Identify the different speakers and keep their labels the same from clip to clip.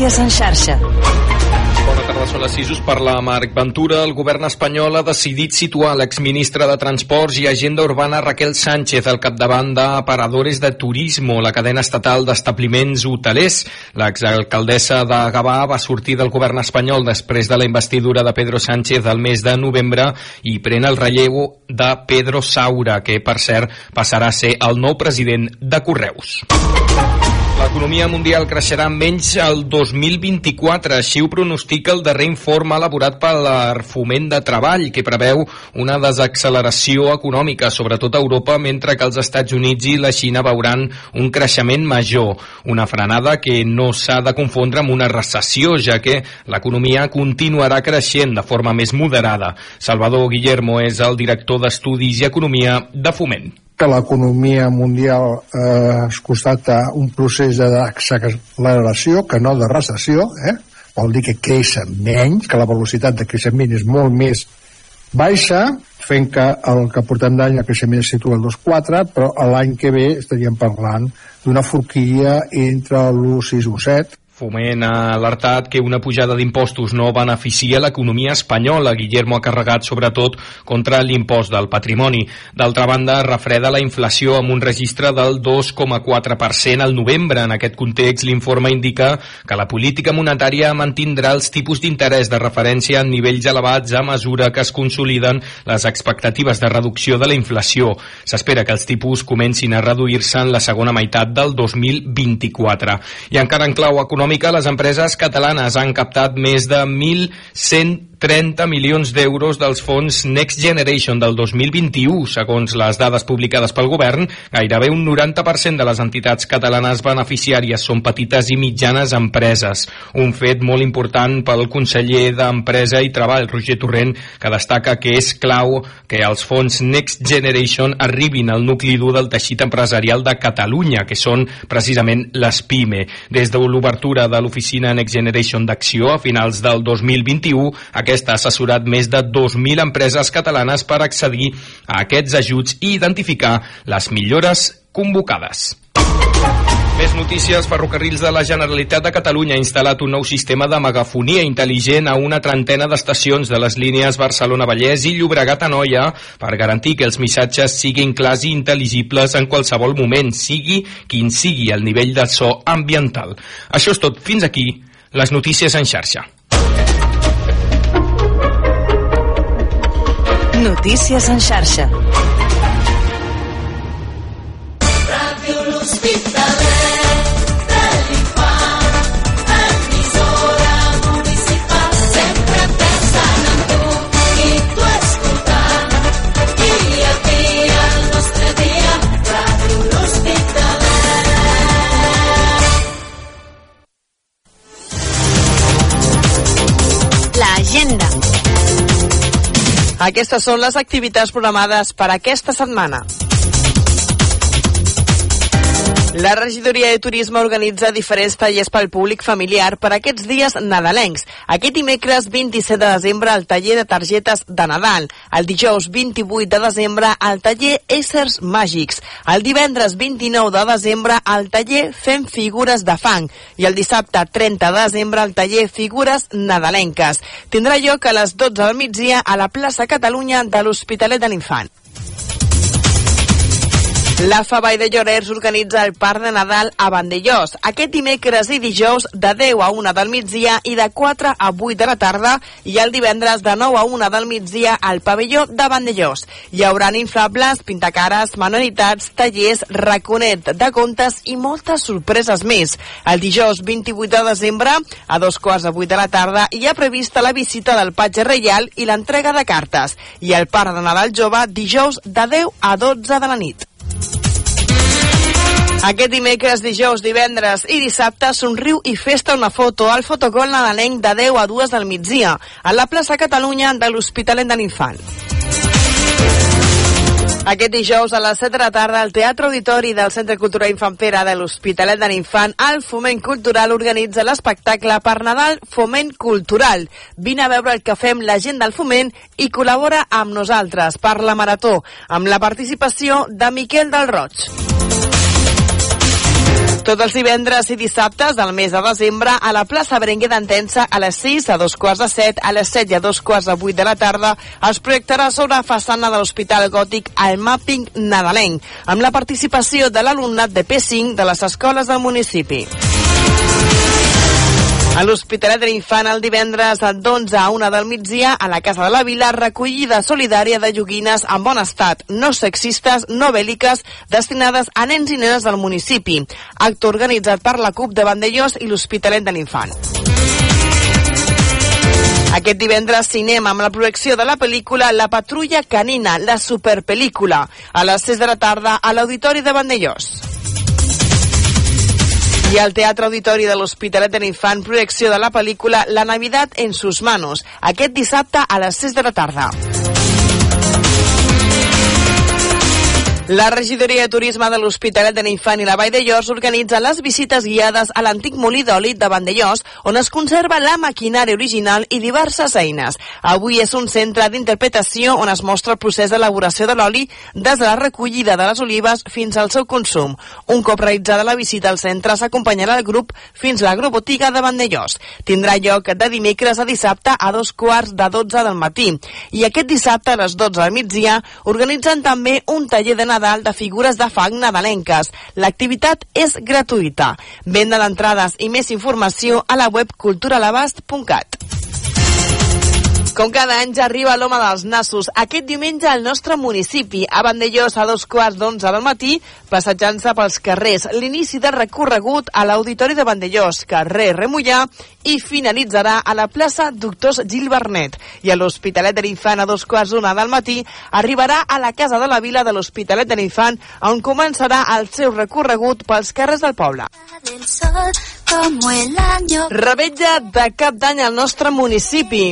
Speaker 1: Notícies en xarxa.
Speaker 2: Bona tarda, són les 6 per la Marc Ventura. El govern espanyol ha decidit situar l'exministre de Transports i Agenda Urbana Raquel Sánchez al capdavant de Paradores de Turismo, la cadena estatal d'establiments hotelers. L'exalcaldessa de Gavà va sortir del govern espanyol després de la investidura de Pedro Sánchez al mes de novembre i pren el relleu de Pedro Saura, que per cert passarà a ser el nou president de Correus. L'economia mundial creixerà menys el 2024, així ho pronostica el darrer informe elaborat pel Foment de Treball, que preveu una desacceleració econòmica, sobretot a Europa, mentre que els Estats Units i la Xina veuran un creixement major. Una frenada que no s'ha de confondre amb una recessió, ja que l'economia continuarà creixent de forma més moderada. Salvador Guillermo és el director d'Estudis i Economia de Foment
Speaker 3: que l'economia mundial eh, es constata un procés d'acceleració, que no de recessió, eh? vol dir que creix menys, que la velocitat de creixement és molt més baixa, fent que el que portem d'any el creixement es situa al 2,4, però l'any que ve estaríem parlant d'una forquilla entre l'1,6 i l'1,7,
Speaker 2: Foment ha alertat que una pujada d'impostos no beneficia l'economia espanyola. Guillermo ha carregat sobretot contra l'impost del patrimoni. D'altra banda, refreda la inflació amb un registre del 2,4% al novembre. En aquest context, l'informe indica que la política monetària mantindrà els tipus d'interès de referència en nivells elevats a mesura que es consoliden les expectatives de reducció de la inflació. S'espera que els tipus comencin a reduir-se en la segona meitat del 2024. I encara en clau econòmic econòmica, les empreses catalanes han captat més de 1.130 milions d'euros dels fons Next Generation del 2021. Segons les dades publicades pel govern, gairebé un 90% de les entitats catalanes beneficiàries són petites i mitjanes empreses. Un fet molt important pel conseller d'Empresa i Treball, Roger Torrent, que destaca que és clau que els fons Next Generation arribin al nucli dur del teixit empresarial de Catalunya, que són precisament les PIME. Des de l'obertura de l'oficina Next Generation d'Acció a finals del 2021, aquesta ha assessorat més de 2.000 empreses catalanes per accedir a aquests ajuts i identificar les millores convocades. Més notícies. Ferrocarrils de la Generalitat de Catalunya ha instal·lat un nou sistema de megafonia intel·ligent a una trentena d'estacions de les línies Barcelona-Vallès i Llobregat-Anoia per garantir que els missatges siguin clars i intel·ligibles en qualsevol moment, sigui quin sigui el nivell de so ambiental. Això és tot. Fins aquí les notícies en xarxa.
Speaker 1: Notícies en xarxa.
Speaker 4: Ràdio L'Hospitalet
Speaker 5: Aquestes són les activitats programades per aquesta setmana. La regidoria de turisme organitza diferents tallers pel públic familiar per aquests dies nadalencs. Aquest dimecres 27 de desembre el taller de targetes de Nadal. El dijous 28 de desembre el taller Éssers Màgics. El divendres 29 de desembre el taller Fem Figures de Fang. I el dissabte 30 de desembre el taller Figures Nadalenques. Tindrà lloc a les 12 del migdia a la plaça Catalunya de l'Hospitalet de l'Infant. La Favall de Llorers organitza el Parc de Nadal a Vandellós. Aquest dimecres i dijous de 10 a 1 del migdia i de 4 a 8 de la tarda i el divendres de 9 a 1 del migdia al pavelló de Vandellós. Hi haurà inflables, pintacares, manualitats, tallers, raconet de contes i moltes sorpreses més. El dijous 28 de desembre, a dos quarts de 8 de la tarda, hi ha prevista la visita del patge reial i l'entrega de cartes. I el Parc de Nadal Jove dijous de 10 a 12 de la nit. Aquest dimecres, dijous, divendres i dissabte somriu i festa una foto al fotocol nadalenc de 10 a 2 del migdia a la plaça Catalunya de l'Hospitalet de l'Infant. Aquest dijous a les 7 de la tarda al Teatre Auditori del Centre Cultural Infant Pere de l'Hospitalet de l'Infant el Foment Cultural organitza l'espectacle per Nadal Foment Cultural. Vine a veure el que fem la gent del Foment i col·labora amb nosaltres per la Marató amb la participació de Miquel del Roig. Tots els divendres i dissabtes del mes de desembre a la plaça Berenguer d'Entença a les 6, a dos quarts de 7, a les 7 i a dos quarts de 8 de la tarda es projectarà sobre la façana de l'Hospital Gòtic el Mapping Nadalenc, amb la participació de l'alumnat de P5 de les escoles del municipi. A l'Hospitalet de l'Infant el divendres d'11 a 1 del migdia a la Casa de la Vila recollida solidària de joguines en bon estat, no sexistes, no bèl·liques, destinades a nens i nenes del municipi. Acte organitzat per la CUP de Vandellós i l'Hospitalet de l'Infant. Aquest divendres cinema amb la projecció de la pel·lícula La patrulla canina, la superpel·lícula, a les 6 de la tarda a l'Auditori de Vandellós. I al Teatre Auditori de l'Hospitalet de l'Infant, projecció de la pel·lícula La Navidad en sus manos, aquest dissabte a les 6 de la tarda. La regidoria de turisme de l'Hospitalet de l'Infant i la Vall de Llos organitza les visites guiades a l'antic molí d'oli de Vandellós, on es conserva la maquinària original i diverses eines. Avui és un centre d'interpretació on es mostra el procés d'elaboració de l'oli des de la recollida de les olives fins al seu consum. Un cop realitzada la visita al centre s'acompanyarà el grup fins a l'agrobotiga de Vandellós. Tindrà lloc de dimecres a dissabte a dos quarts de 12 del matí. I aquest dissabte a les 12 del migdia organitzen també un taller de Nadal de figures de fang nadalenques. L'activitat és gratuïta. Venda d'entrades i més informació a la web culturalabast.cat. Com cada any ja arriba l'home dels nassos. Aquest diumenge al nostre municipi, a Vandellós a dos quarts d'onze del matí, passejant-se pels carrers. L'inici de recorregut a l'Auditori de Vandellós, carrer Remullà, i finalitzarà a la plaça Doctors Gil Bernet. I a l'Hospitalet de l'Infant a dos quarts d'una del matí arribarà a la Casa de la Vila de l'Hospitalet de l'Infant, on començarà el seu recorregut pels carrers del poble.
Speaker 6: Como el año
Speaker 5: Rebetlla de cap d'any al nostre municipi.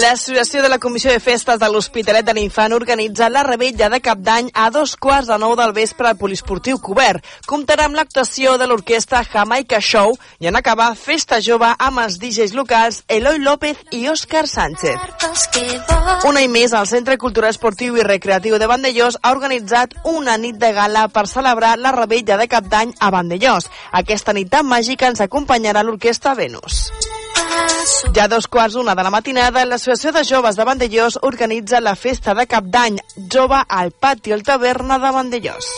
Speaker 5: L'Associació de la Comissió de Festes de l'Hospitalet de l'Infant organitza la rebetlla de cap d'any a dos quarts de nou del vespre al Polisportiu Cobert. Comptarà amb l'actuació de l'orquestra Jamaica Show i en acabar Festa Jove amb els DJs locals Eloi López i Òscar Sánchez.
Speaker 6: barcos que volan
Speaker 5: Un any més, el Centre Cultural Esportiu i Recreatiu de Vandellós ha organitzat una nit de gala per celebrar la rebetlla de cap d'any a Vandellós. Aquesta nit tan màgica ens acompanyará l'orquestra Venus. Ja a dos quarts una de la matinada, l'Associació de Joves de Vandellós organitza la festa de cap d'any jove al pati el taverna de Vandellós.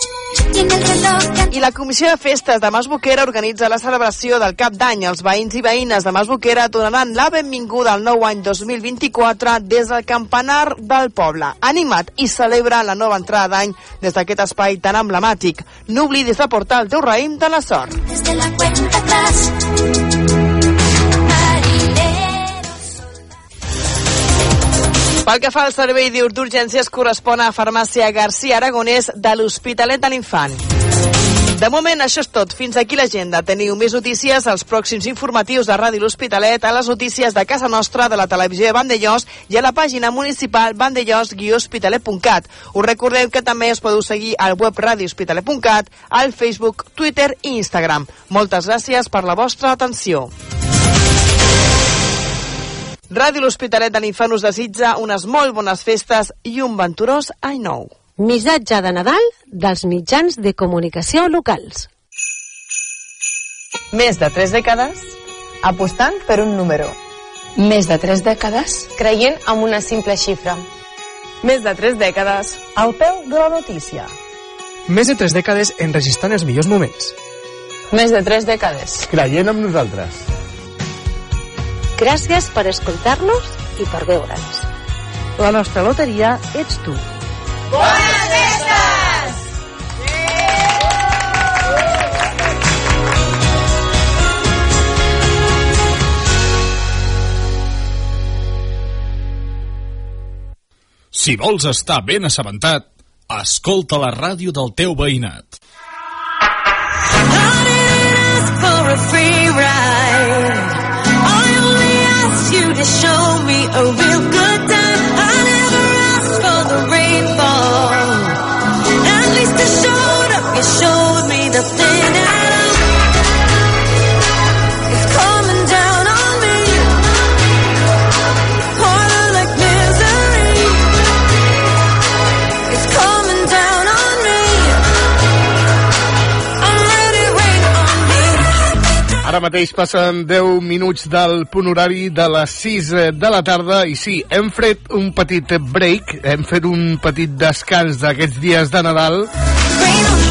Speaker 5: I la Comissió de Festes de Masboquera organitza la celebració del cap d'any. Els veïns i veïnes de Masboquera donaran la benvinguda al nou any 2024 des del campanar del poble. Animat i celebra la nova entrada d'any des d'aquest espai tan emblemàtic. No oblidis de portar el teu raïm de la sort.
Speaker 6: desde la cuenta atrás
Speaker 5: Pel que fa al servei d'urgències correspon a Farmàcia García Aragonès de l'Hospitalet de l'Infant. De moment, això és tot. Fins aquí l'agenda. Teniu més notícies als pròxims informatius de Ràdio L'Hospitalet, a les notícies de casa nostra, de la televisió de Vandellós i a la pàgina municipal vandellós-hospitalet.cat. Us recordeu que també us podeu seguir al web radiohospitalet.cat, al Facebook, Twitter i Instagram. Moltes gràcies per la vostra atenció. Ràdio L'Hospitalet de l'Infant us desitja unes molt bones festes i un venturós any nou.
Speaker 7: Missatge de Nadal dels mitjans de comunicació locals.
Speaker 8: Més de tres dècades apostant per un número.
Speaker 9: Més de tres dècades creient en una simple xifra.
Speaker 8: Més de tres dècades al peu de la notícia.
Speaker 10: Més de tres dècades enregistrant els millors moments.
Speaker 9: Més de tres dècades.
Speaker 11: creient en nosaltres.
Speaker 7: Gràcies per escoltar-nos i per veure'ns.
Speaker 1: La nostra loteria ets tu.
Speaker 12: Si vols estar ben assabentat, escolta la ràdio del teu veïnat.
Speaker 4: for a free to show me a real good
Speaker 11: mateix passen 10 minuts del punt horari de les 6 de la tarda i sí, hem fet un petit break, hem fet un petit descans d'aquests dies de Nadal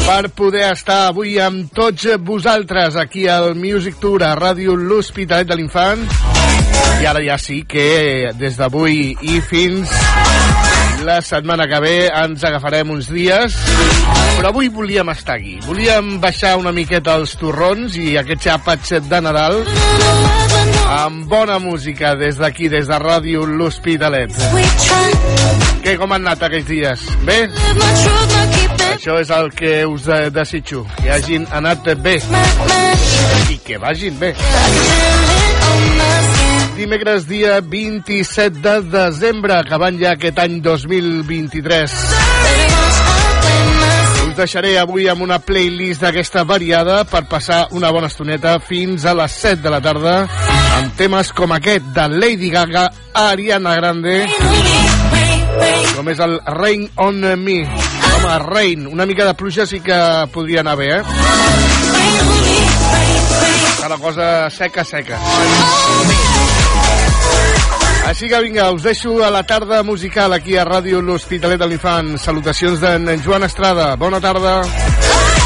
Speaker 11: per poder estar avui amb tots vosaltres aquí al Music Tour a Ràdio L'Hospitalet de l'Infant. I ara ja sí que des d'avui i fins la setmana que ve ens agafarem uns dies però avui volíem estar aquí volíem baixar una miqueta els torrons i aquests àpats de Nadal amb bona música des d'aquí, des de Ràdio L'Hospitalet què, com han anat aquests dies? Bé? Això és el que us eh, desitjo que hagin anat bé i que vagin bé dimecres dia 27 de desembre, acabant ja aquest any 2023. Us deixaré avui amb una playlist d'aquesta variada per passar una bona estoneta fins a les 7 de la tarda amb temes com aquest de Lady Gaga, Ariana Grande, com és el Rain on Me. Home, Rain, una mica de pluja sí que podria anar bé, eh? Cada cosa seca, seca. Així que vinga, us deixo a la tarda musical aquí a Ràdio L'Hospitalet de l'Infant. Salutacions d'en Joan Estrada. Bona tarda.
Speaker 13: hands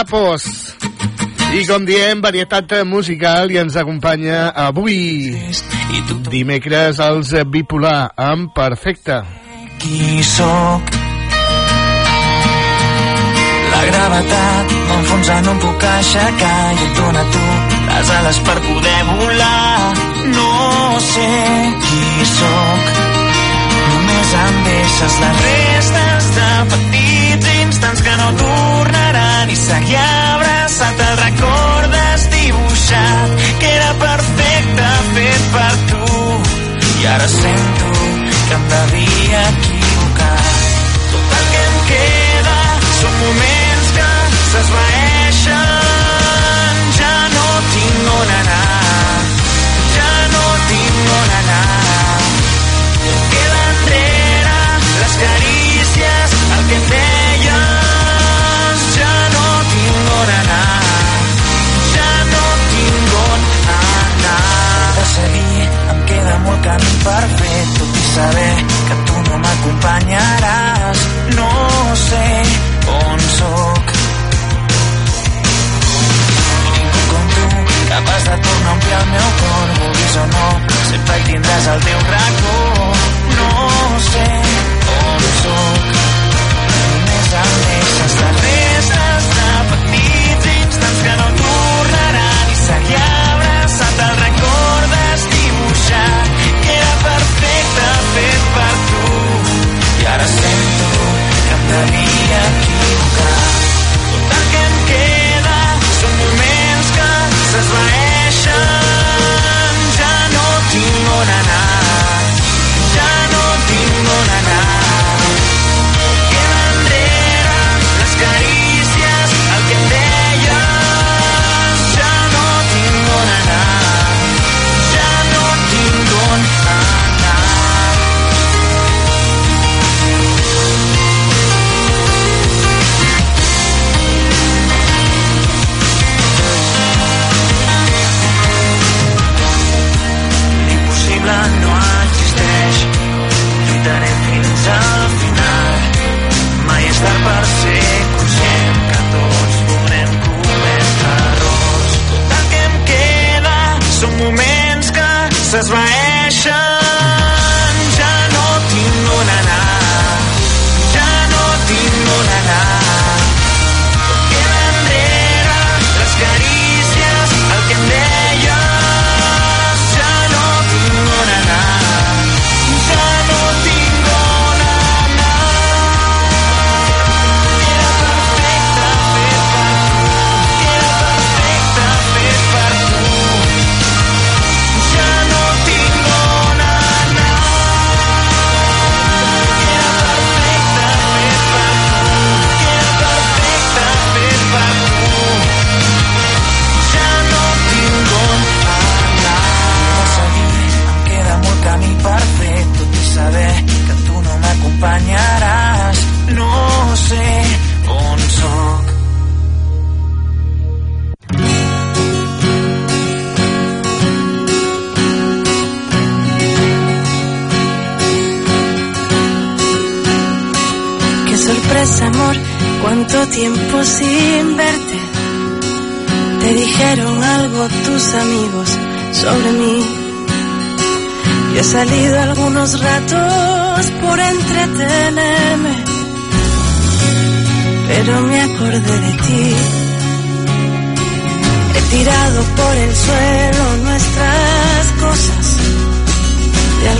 Speaker 11: Nyapos. I com diem, varietat musical i ens acompanya avui, dimecres, els Bipolar, amb Perfecte.
Speaker 13: Qui sóc? La gravetat m'enfonsa, no em puc aixecar i et dona tu les ales per poder volar. No sé qui sóc, només em deixes les restes de petits instants que no i seguir abraçat el recordes dibuixat que era perfecte fet per tu. I ara sento que em devia equivocar. Tot el que em queda són moments que s'esvaeixen camí per fer tot i saber que tu no m'acompanyaràs no sé on sóc ningú com tu capaç de tornar a omplir el meu cor vulguis o no sempre hi tindràs el teu racó. No sé on sóc només em deixes les i ara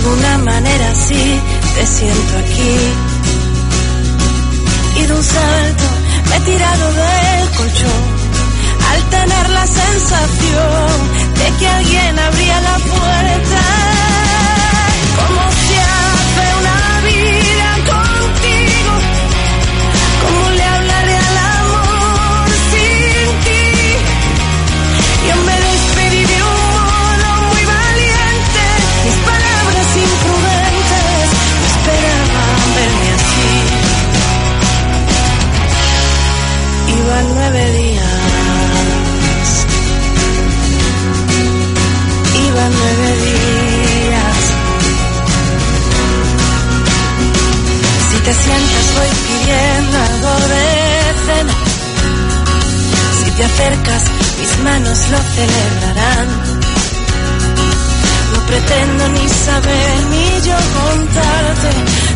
Speaker 14: alguna manera sí te siento aquí y de un salto me he tirado del colchón al tener la sensación de que alguien abría la puerta. ¿Cómo se hace una te sientas voy pidiendo algo de cena. Si
Speaker 15: te acercas, mis manos lo celebrarán. No pretendo ni saber ni yo contarte.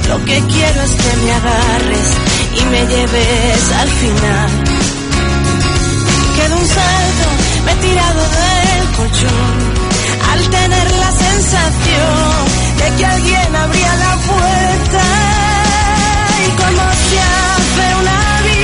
Speaker 15: Lo que quiero es que me agarres y me lleves al final. Quedo un salto, me he tirado del colchón al tener la sensación de que alguien abría la puerta y como se hace una vida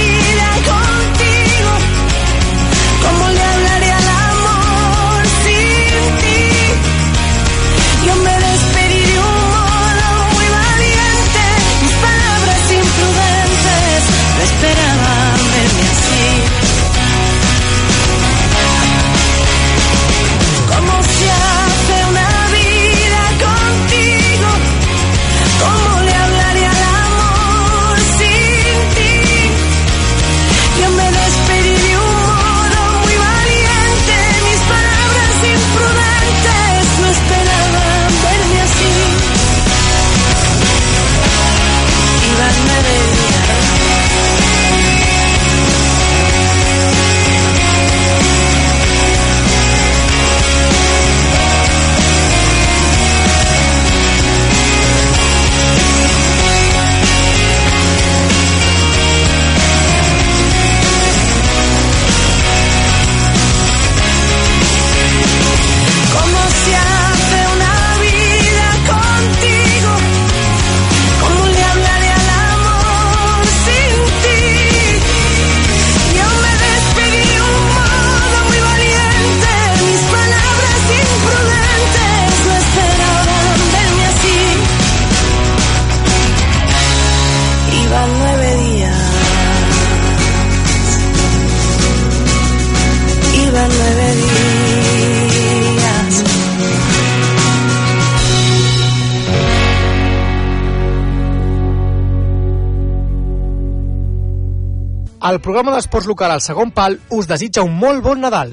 Speaker 10: El programa d'esports local al segon pal us desitja un molt bon Nadal.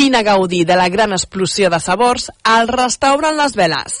Speaker 5: Vine a gaudir de la gran explosió de sabors al restaurant Les Veles.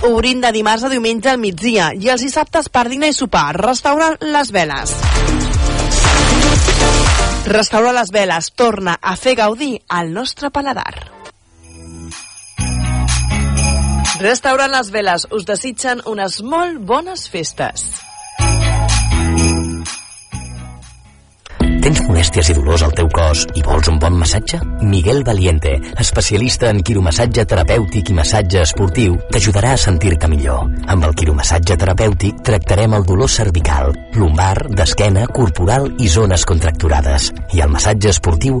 Speaker 5: Obrint de dimarts a diumenge al migdia i els dissabtes per dinar i sopar. Restaurant Les Veles. Restaurant Les Veles torna a fer gaudir al nostre paladar. Restaurant Les Veles us desitgen unes molt bones festes.
Speaker 16: Tens molèsties i dolors al teu cos i vols un bon massatge? Miguel Valiente, especialista en quiromassatge terapèutic i massatge esportiu, t'ajudarà a sentir-te millor. Amb el quiromassatge terapèutic tractarem el dolor cervical, lumbar, d'esquena, corporal i zones contracturades. I al massatge esportiu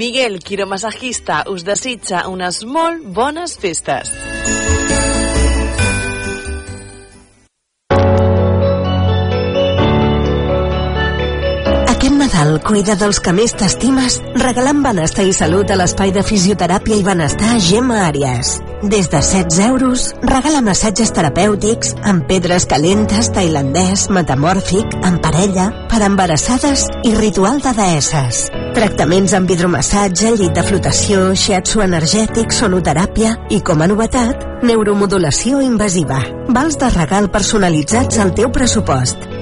Speaker 5: Miguel, quiromassajista, us desitja unes molt bones festes.
Speaker 17: Nadal cuida dels que més t'estimes regalant benestar i salut a l'espai de fisioteràpia i benestar Gemma Àries. Des de 16 euros, regala massatges terapèutics amb pedres calentes, tailandès, metamòrfic, en parella, per embarassades i ritual de deesses. Tractaments amb hidromassatge, llit de flotació, shiatsu energètic, sonoteràpia i, com a novetat, neuromodulació invasiva. Vals de regal personalitzats al teu pressupost.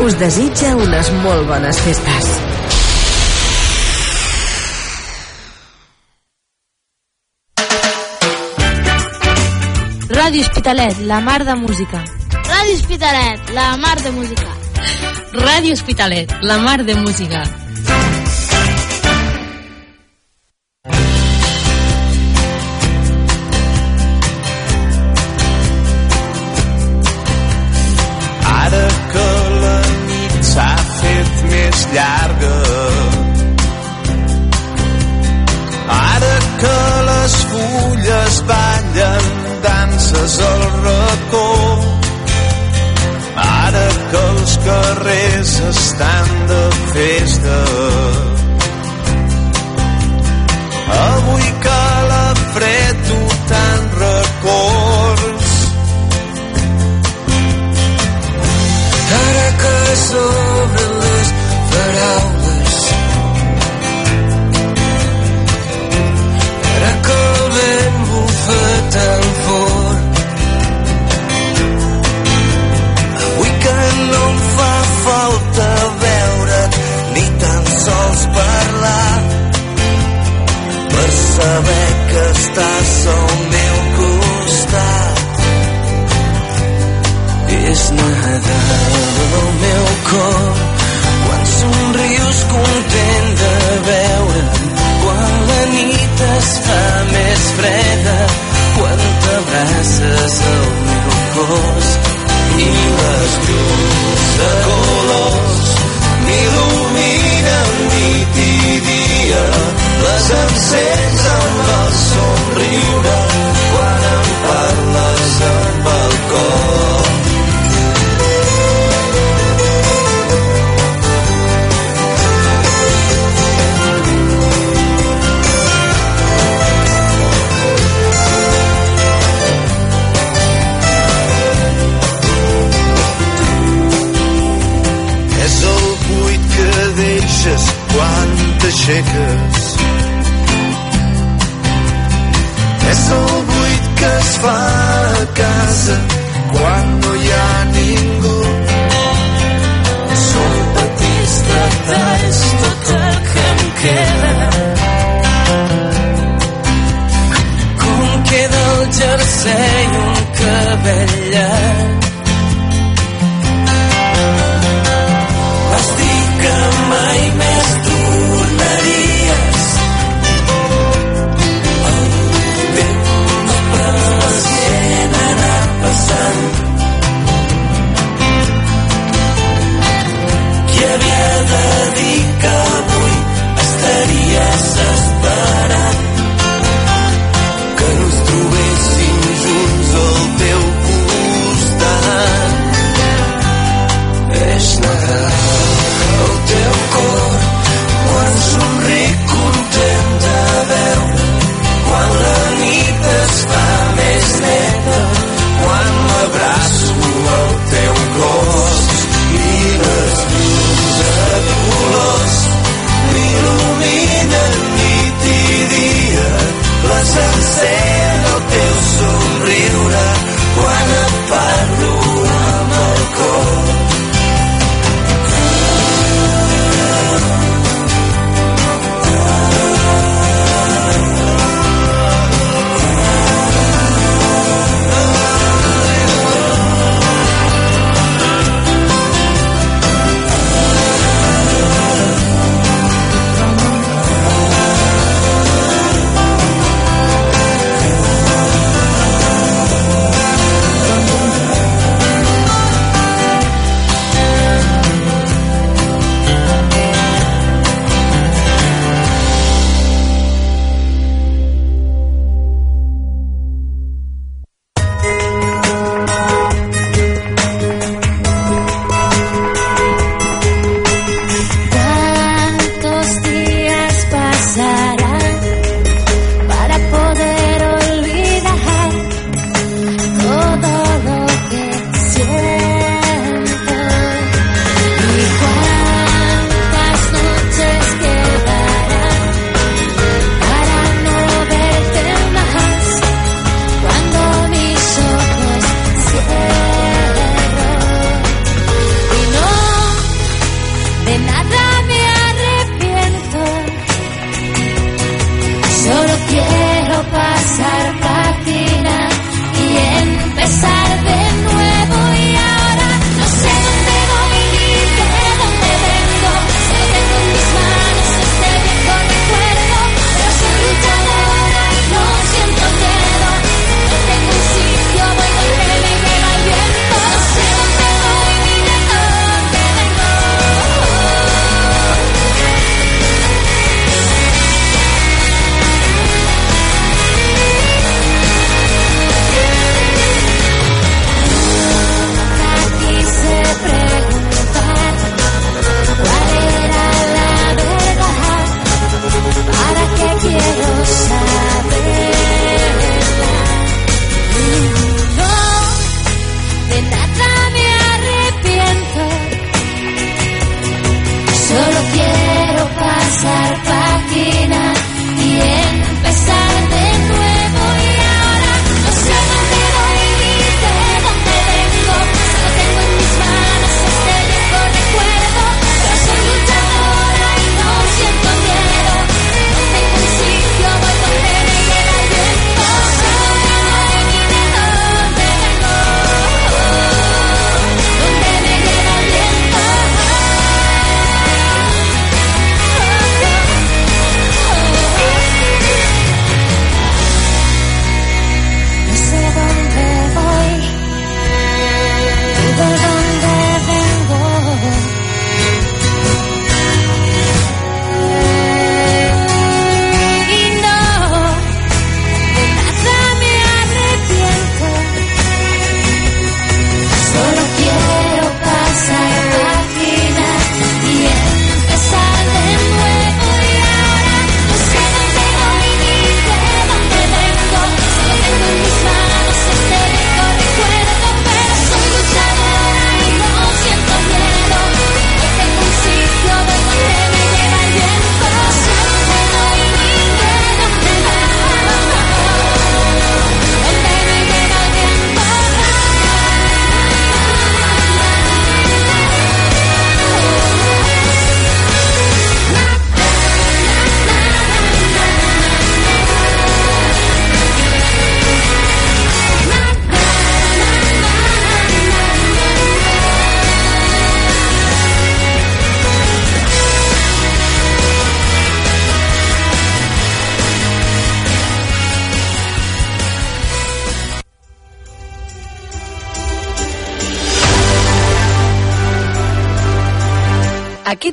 Speaker 17: us desitja unes molt bones festes.
Speaker 18: Ràdio Hospitalet, la mar de música.
Speaker 6: Ràdio Hospitalet, la mar de música.
Speaker 18: Ràdio Hospitalet, la mar de música.
Speaker 19: saber que estàs al meu costat. És nedar el meu cor. Quan
Speaker 9: somriu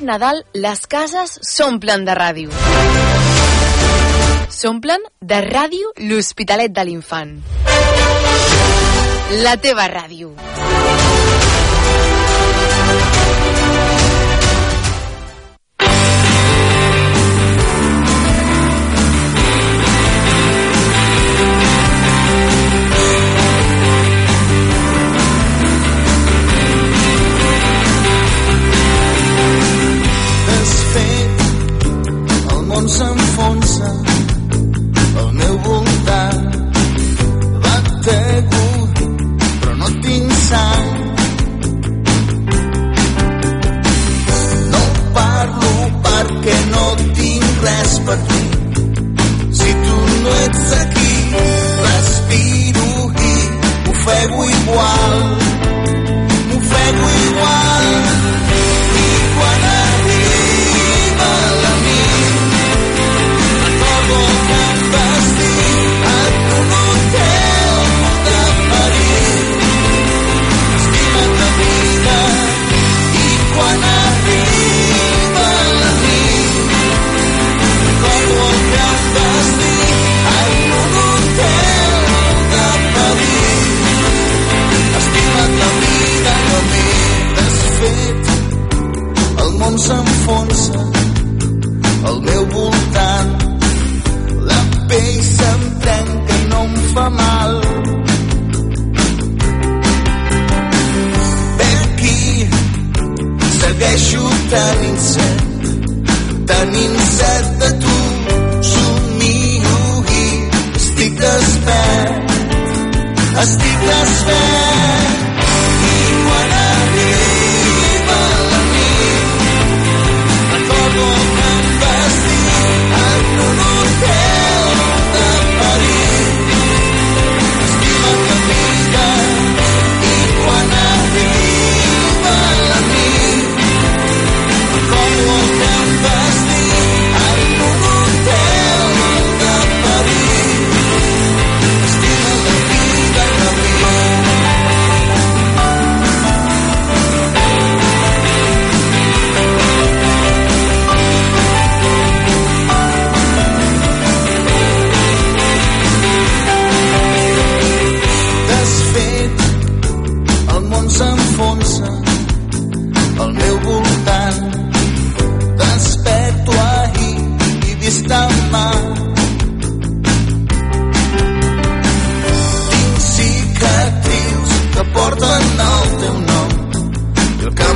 Speaker 9: Nadal les cases s'omplen de ràdio. S'omplen de ràdio l'Hospitalet de l'Infant. La teva ràdio.
Speaker 18: Món s'enfonsa al meu voltant. Bategut, però no tinc sang. No parlo perquè no tinc res per dir. Si tu no ets aquí, respiro i m'ofego igual. M'ofego igual.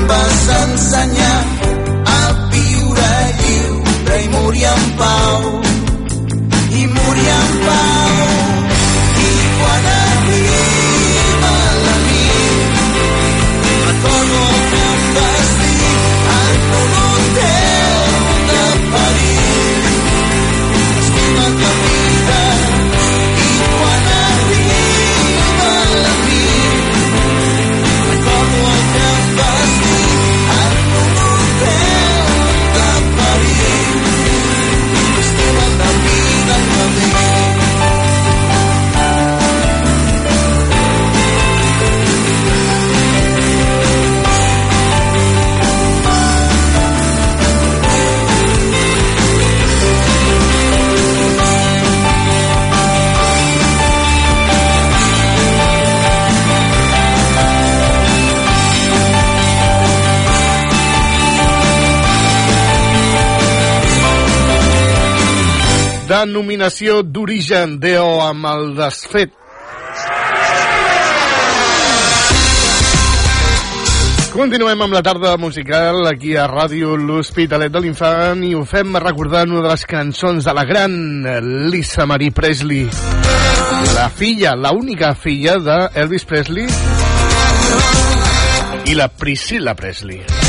Speaker 18: Vas ensenyar a viure lliure i morir en pau. I morir en denominació d'origen DO amb el desfet. Continuem amb la tarda musical aquí a Ràdio L'Hospitalet de l'Infant i ho fem recordant una de les cançons de la gran Lisa Marie Presley. La filla, la única filla d'Elvis Presley i la Priscilla Presley.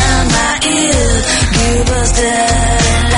Speaker 15: busted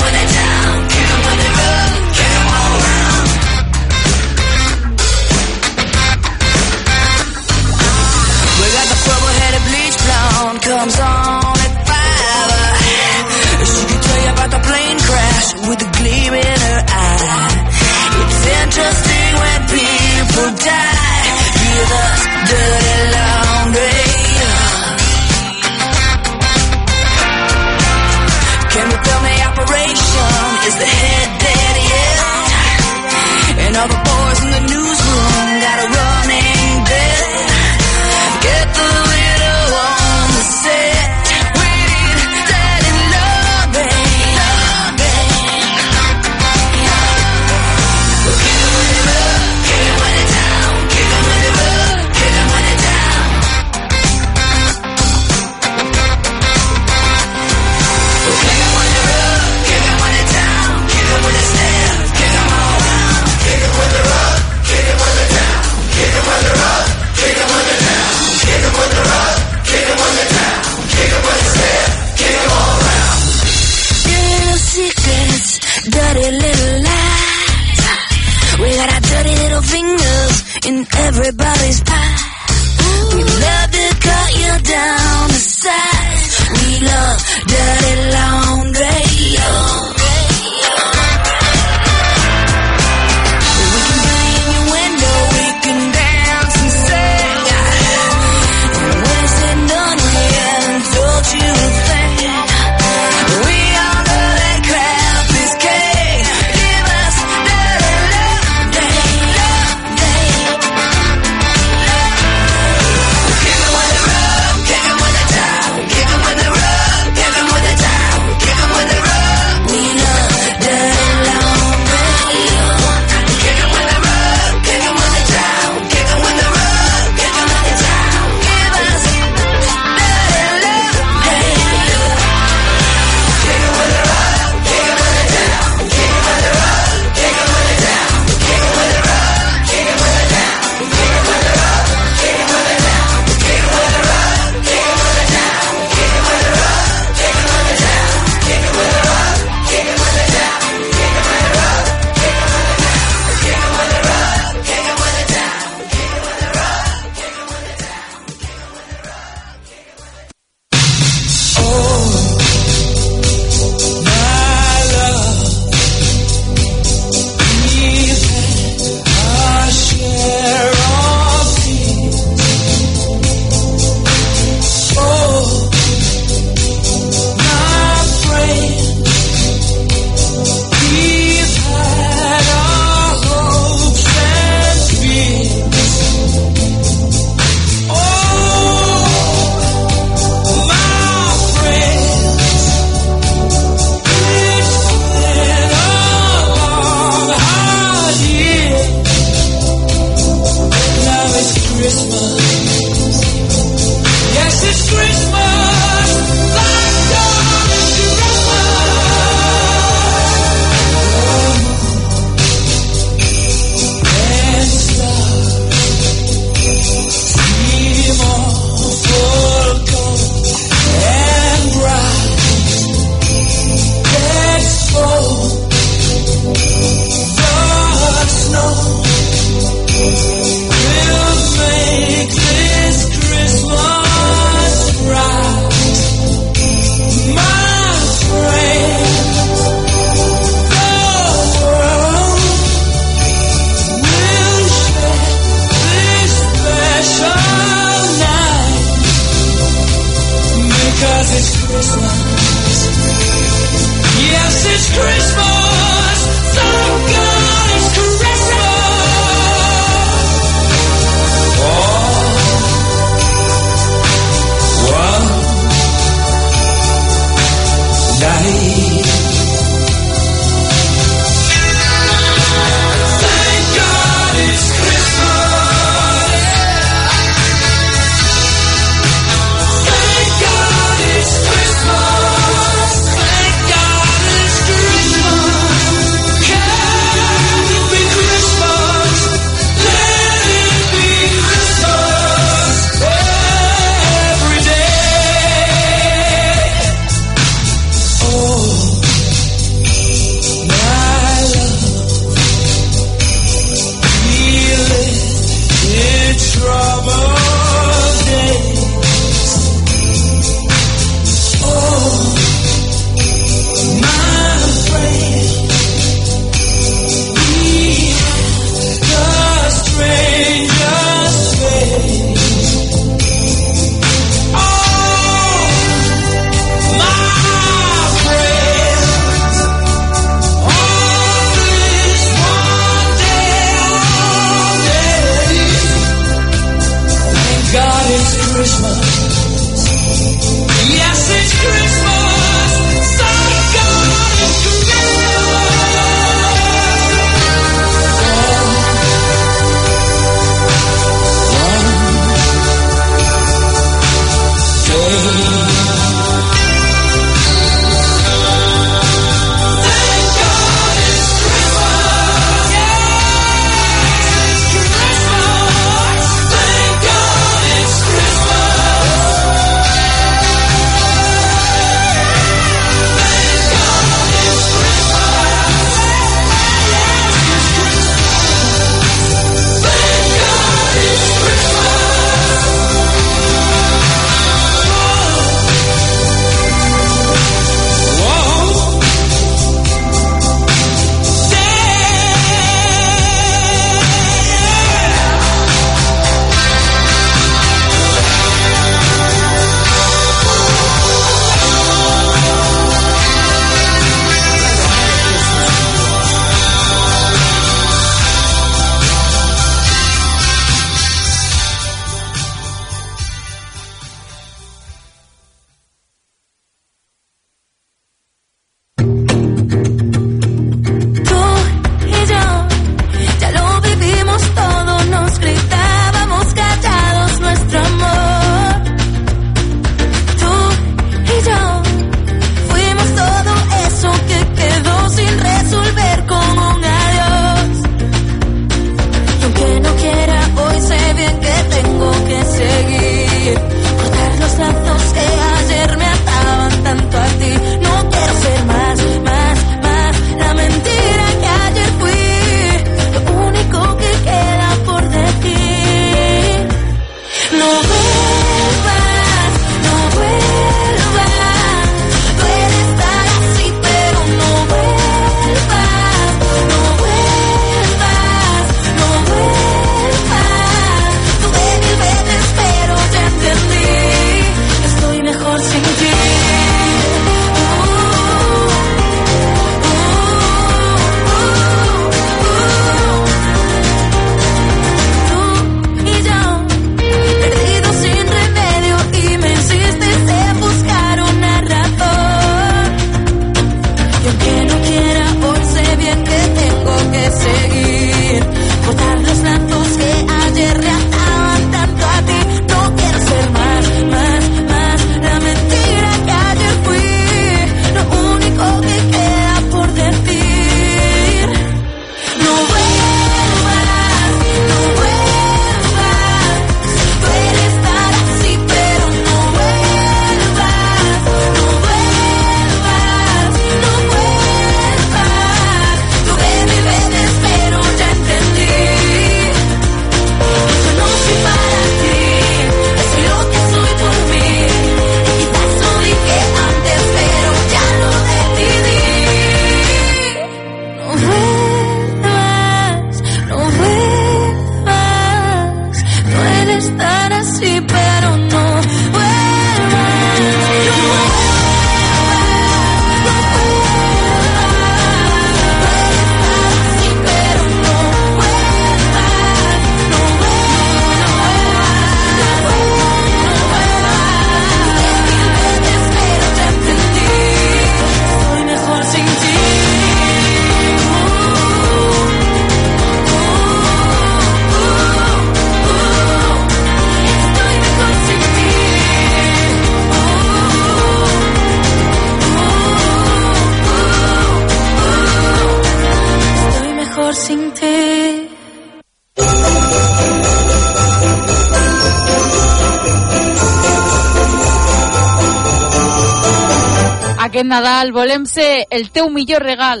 Speaker 15: Nadal volem ser el teu millor regal.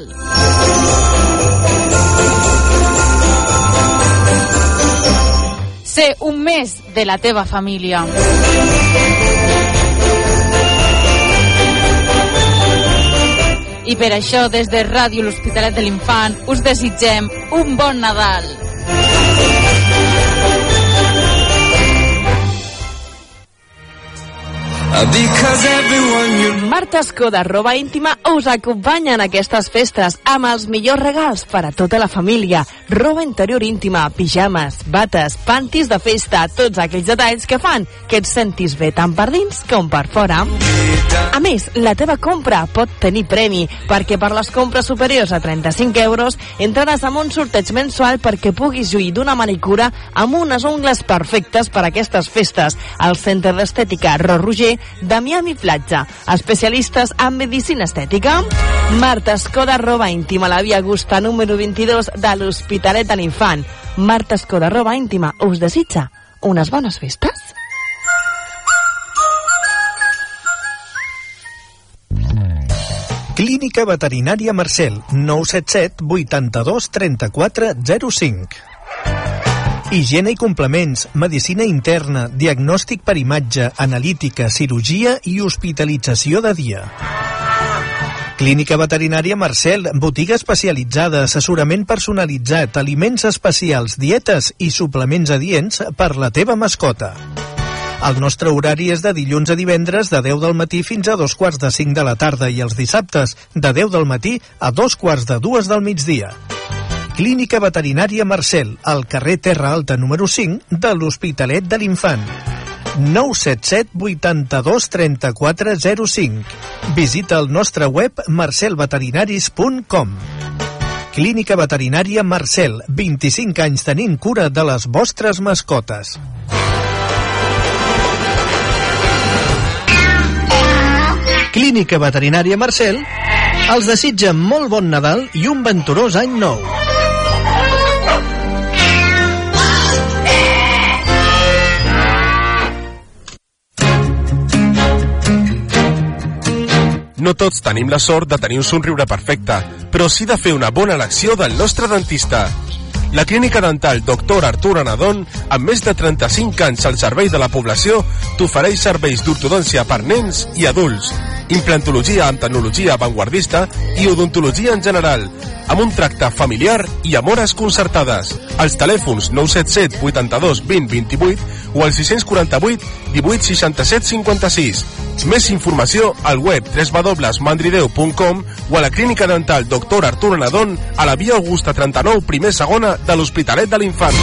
Speaker 15: Ser un mes de la teva família. I per això, des de Ràdio L'Hospitalet de l'Infant, us desitgem un bon Nadal.
Speaker 5: Marta Escoda, roba íntima, us acompanya en aquestes festes amb els millors regals per a tota la família. Roba interior íntima, pijames, bates, pantis de festa, tots aquells detalls que fan que et sentis bé tant per dins com per fora. A més, la teva compra pot tenir premi, perquè per les compres superiors a 35 euros entraràs en un sorteig mensual perquè puguis lluir d'una manicura amb unes ungles perfectes per a aquestes festes al Centre d'Estètica Ro Roger de Miami Platja. Especialistes en medicina estètica. Marta Escoda, roba íntima, la via Augusta número 22 de l'Hospitalet de l'Infant. Marta Escoda, roba íntima, us desitja unes bones festes?
Speaker 20: Clínica Veterinària Marcel, 977 82 34 05. Higiene i complements, medicina interna, diagnòstic per imatge, analítica, cirurgia i hospitalització de dia. Clínica Veterinària Marcel, botiga especialitzada, assessorament personalitzat, aliments especials, dietes i suplements adients per la teva mascota. El nostre horari és de dilluns a divendres de 10 del matí fins a dos quarts de 5 de la tarda i els dissabtes de 10 del matí a dos quarts de dues del migdia. Clínica Veterinària Marcel, al carrer Terra Alta número 5 de l'Hospitalet de l'Infant. 977 82 34 05. Visita el nostre web marcelveterinaris.com. Clínica Veterinària Marcel, 25 anys tenint cura de les vostres mascotes. Clínica Veterinària Marcel els desitja molt bon Nadal i un venturós any nou.
Speaker 21: No tots tenim la sort de tenir un somriure perfecte, però sí de fer una bona elecció del nostre dentista. La clínica dental Dr. Artur Anadon, amb més de 35 anys al servei de la població, t'ofereix serveis d'ortodòncia per nens i adults, implantologia amb tecnologia avantguardista i odontologia en general, amb un tracte familiar i amb hores concertades. Els telèfons 977 82 20 28 o al 648 18 67 56. Més informació al web www.mandrideu.com o a la clínica dental Dr. Artur Anadon a la via Augusta 39, primer segona de l'Hospitalet de l'Infant.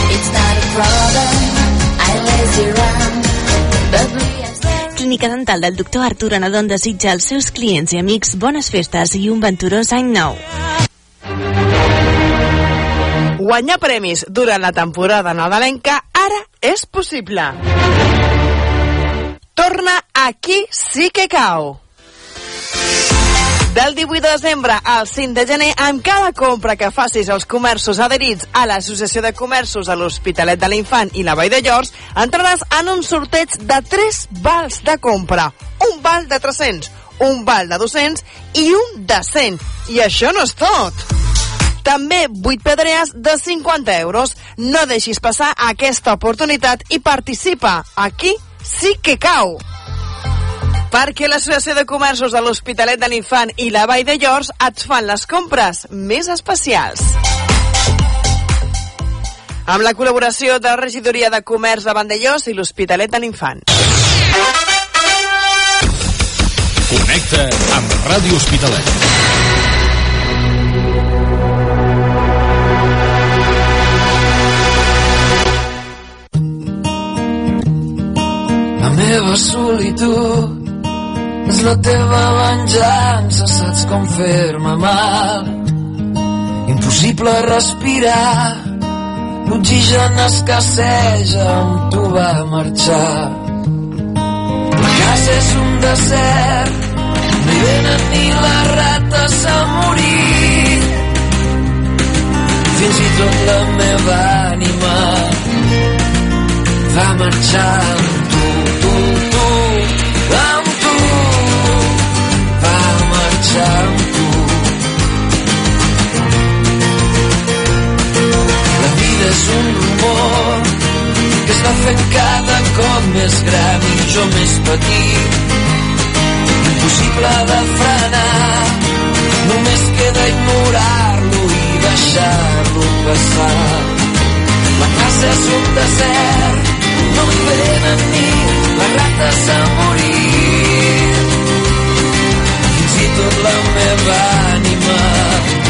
Speaker 22: Clínica Dental del doctor Artur Anadon desitja als seus clients i amics bones festes i un venturós any nou.
Speaker 5: Guanyar premis durant la temporada nadalenca ara és possible. Torna aquí sí que cau. Del 18 de desembre al 5 de gener, amb cada compra que facis als comerços adherits a l'Associació de Comerços a l'Hospitalet de l'Infant i la Vall de Llors, entraràs en un sorteig de 3 vals de compra. Un val de 300, un val de 200 i un de 100. I això no és tot. També 8 pedrees de 50 euros. No deixis passar aquesta oportunitat i participa. Aquí sí que cau. Perquè l'Associació de Comerços de l'Hospitalet de l'Infant i la Vall de Llors et fan les compres més especials. Amb la col·laboració de la Regidoria de Comerç de Vandellós i l'Hospitalet de l'Infant.
Speaker 12: Connecta amb Ràdio Hospitalet.
Speaker 19: Meva solitud és la teva venjança, saps com fer-me mal. Impossible respirar, l'oxigen escasseja, amb tu va marxar. La casa és un desert, no hi venen ni les rates a morir. Fins i tot la meva ànima va marxar vida és un rumor que està fent cada cop més gran i jo més petit. Impossible de frenar, només queda ignorar-lo i deixar-lo passar. La casa és un desert, no hi venen ni les rates a morir. Fins i tot la meva ànima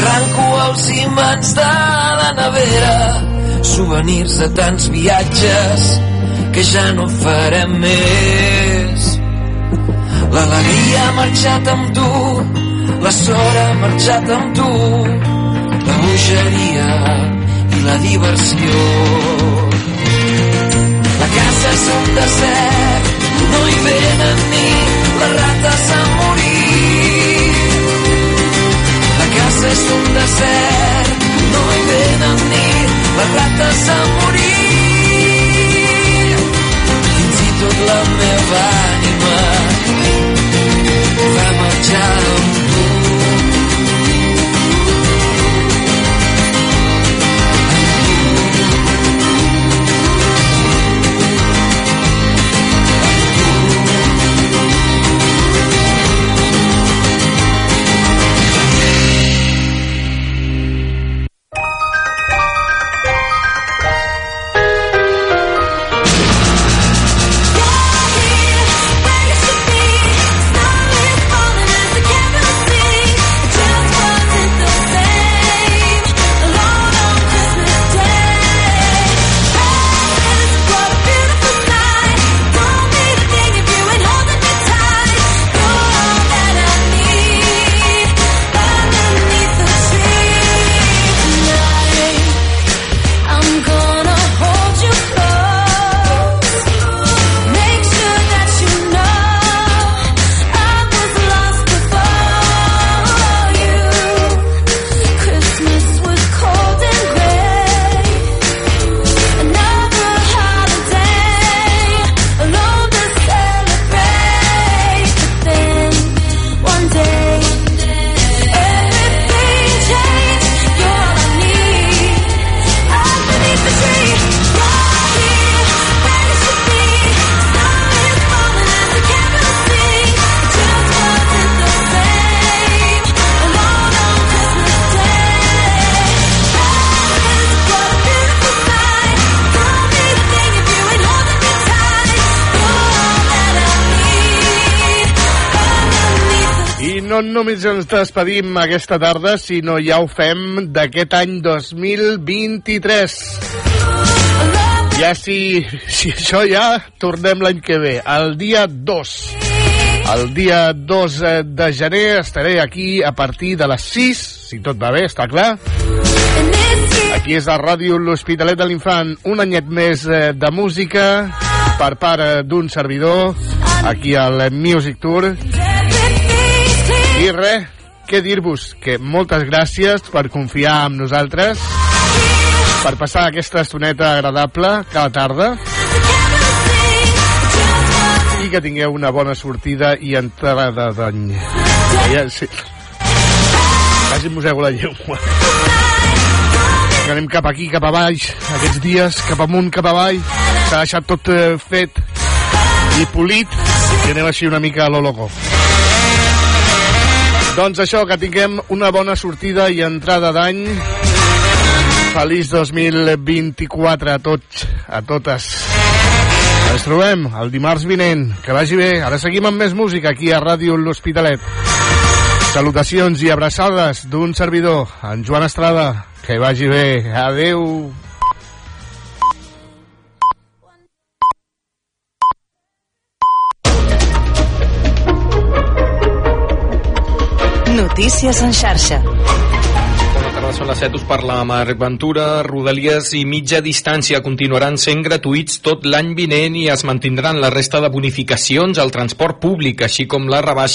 Speaker 19: arranco els imants de la nevera. Souvenirs de tants viatges que ja no farem més. L'alegria ha marxat amb tu la sort ha marxat amb tu la bogeria i la diversió. La casa és un desert no hi venen ni no
Speaker 11: només ens despedim aquesta tarda, sinó ja ho fem d'aquest any 2023. Ja si, si això ja tornem l'any que ve, el dia 2. El dia 2 de gener estaré aquí a partir de les 6, si tot va bé, està clar. Aquí és la ràdio L'Hospitalet de l'Infant, un anyet més eh, de música per part eh, d'un servidor, aquí al Music Tour. I res, què dir-vos? Que moltes gràcies per confiar en nosaltres, per passar aquesta estoneta agradable cada tarda i que tingueu una bona sortida i entrada d'any. Ja, sí. Quasi mosego la llengua. Que anem cap aquí, cap a baix, aquests dies, cap amunt, cap avall. S'ha deixat tot eh, fet i polit i anem així una mica a lo loco. Doncs això, que tinguem una bona sortida i entrada d'any. Feliç 2024 a tots, a totes. Ens trobem el dimarts vinent. Que vagi bé. Ara seguim amb més música aquí a Ràdio L'Hospitalet. Salutacions i abraçades d'un servidor, en Joan Estrada. Que vagi bé. Adeu.
Speaker 5: Notícies en xarxa.
Speaker 2: Tarda, són les 7, us parla Marc Ventura. Rodalies i mitja distància continuaran sent gratuïts tot l'any vinent i es mantindran la resta de bonificacions al transport públic, així com la rebaixa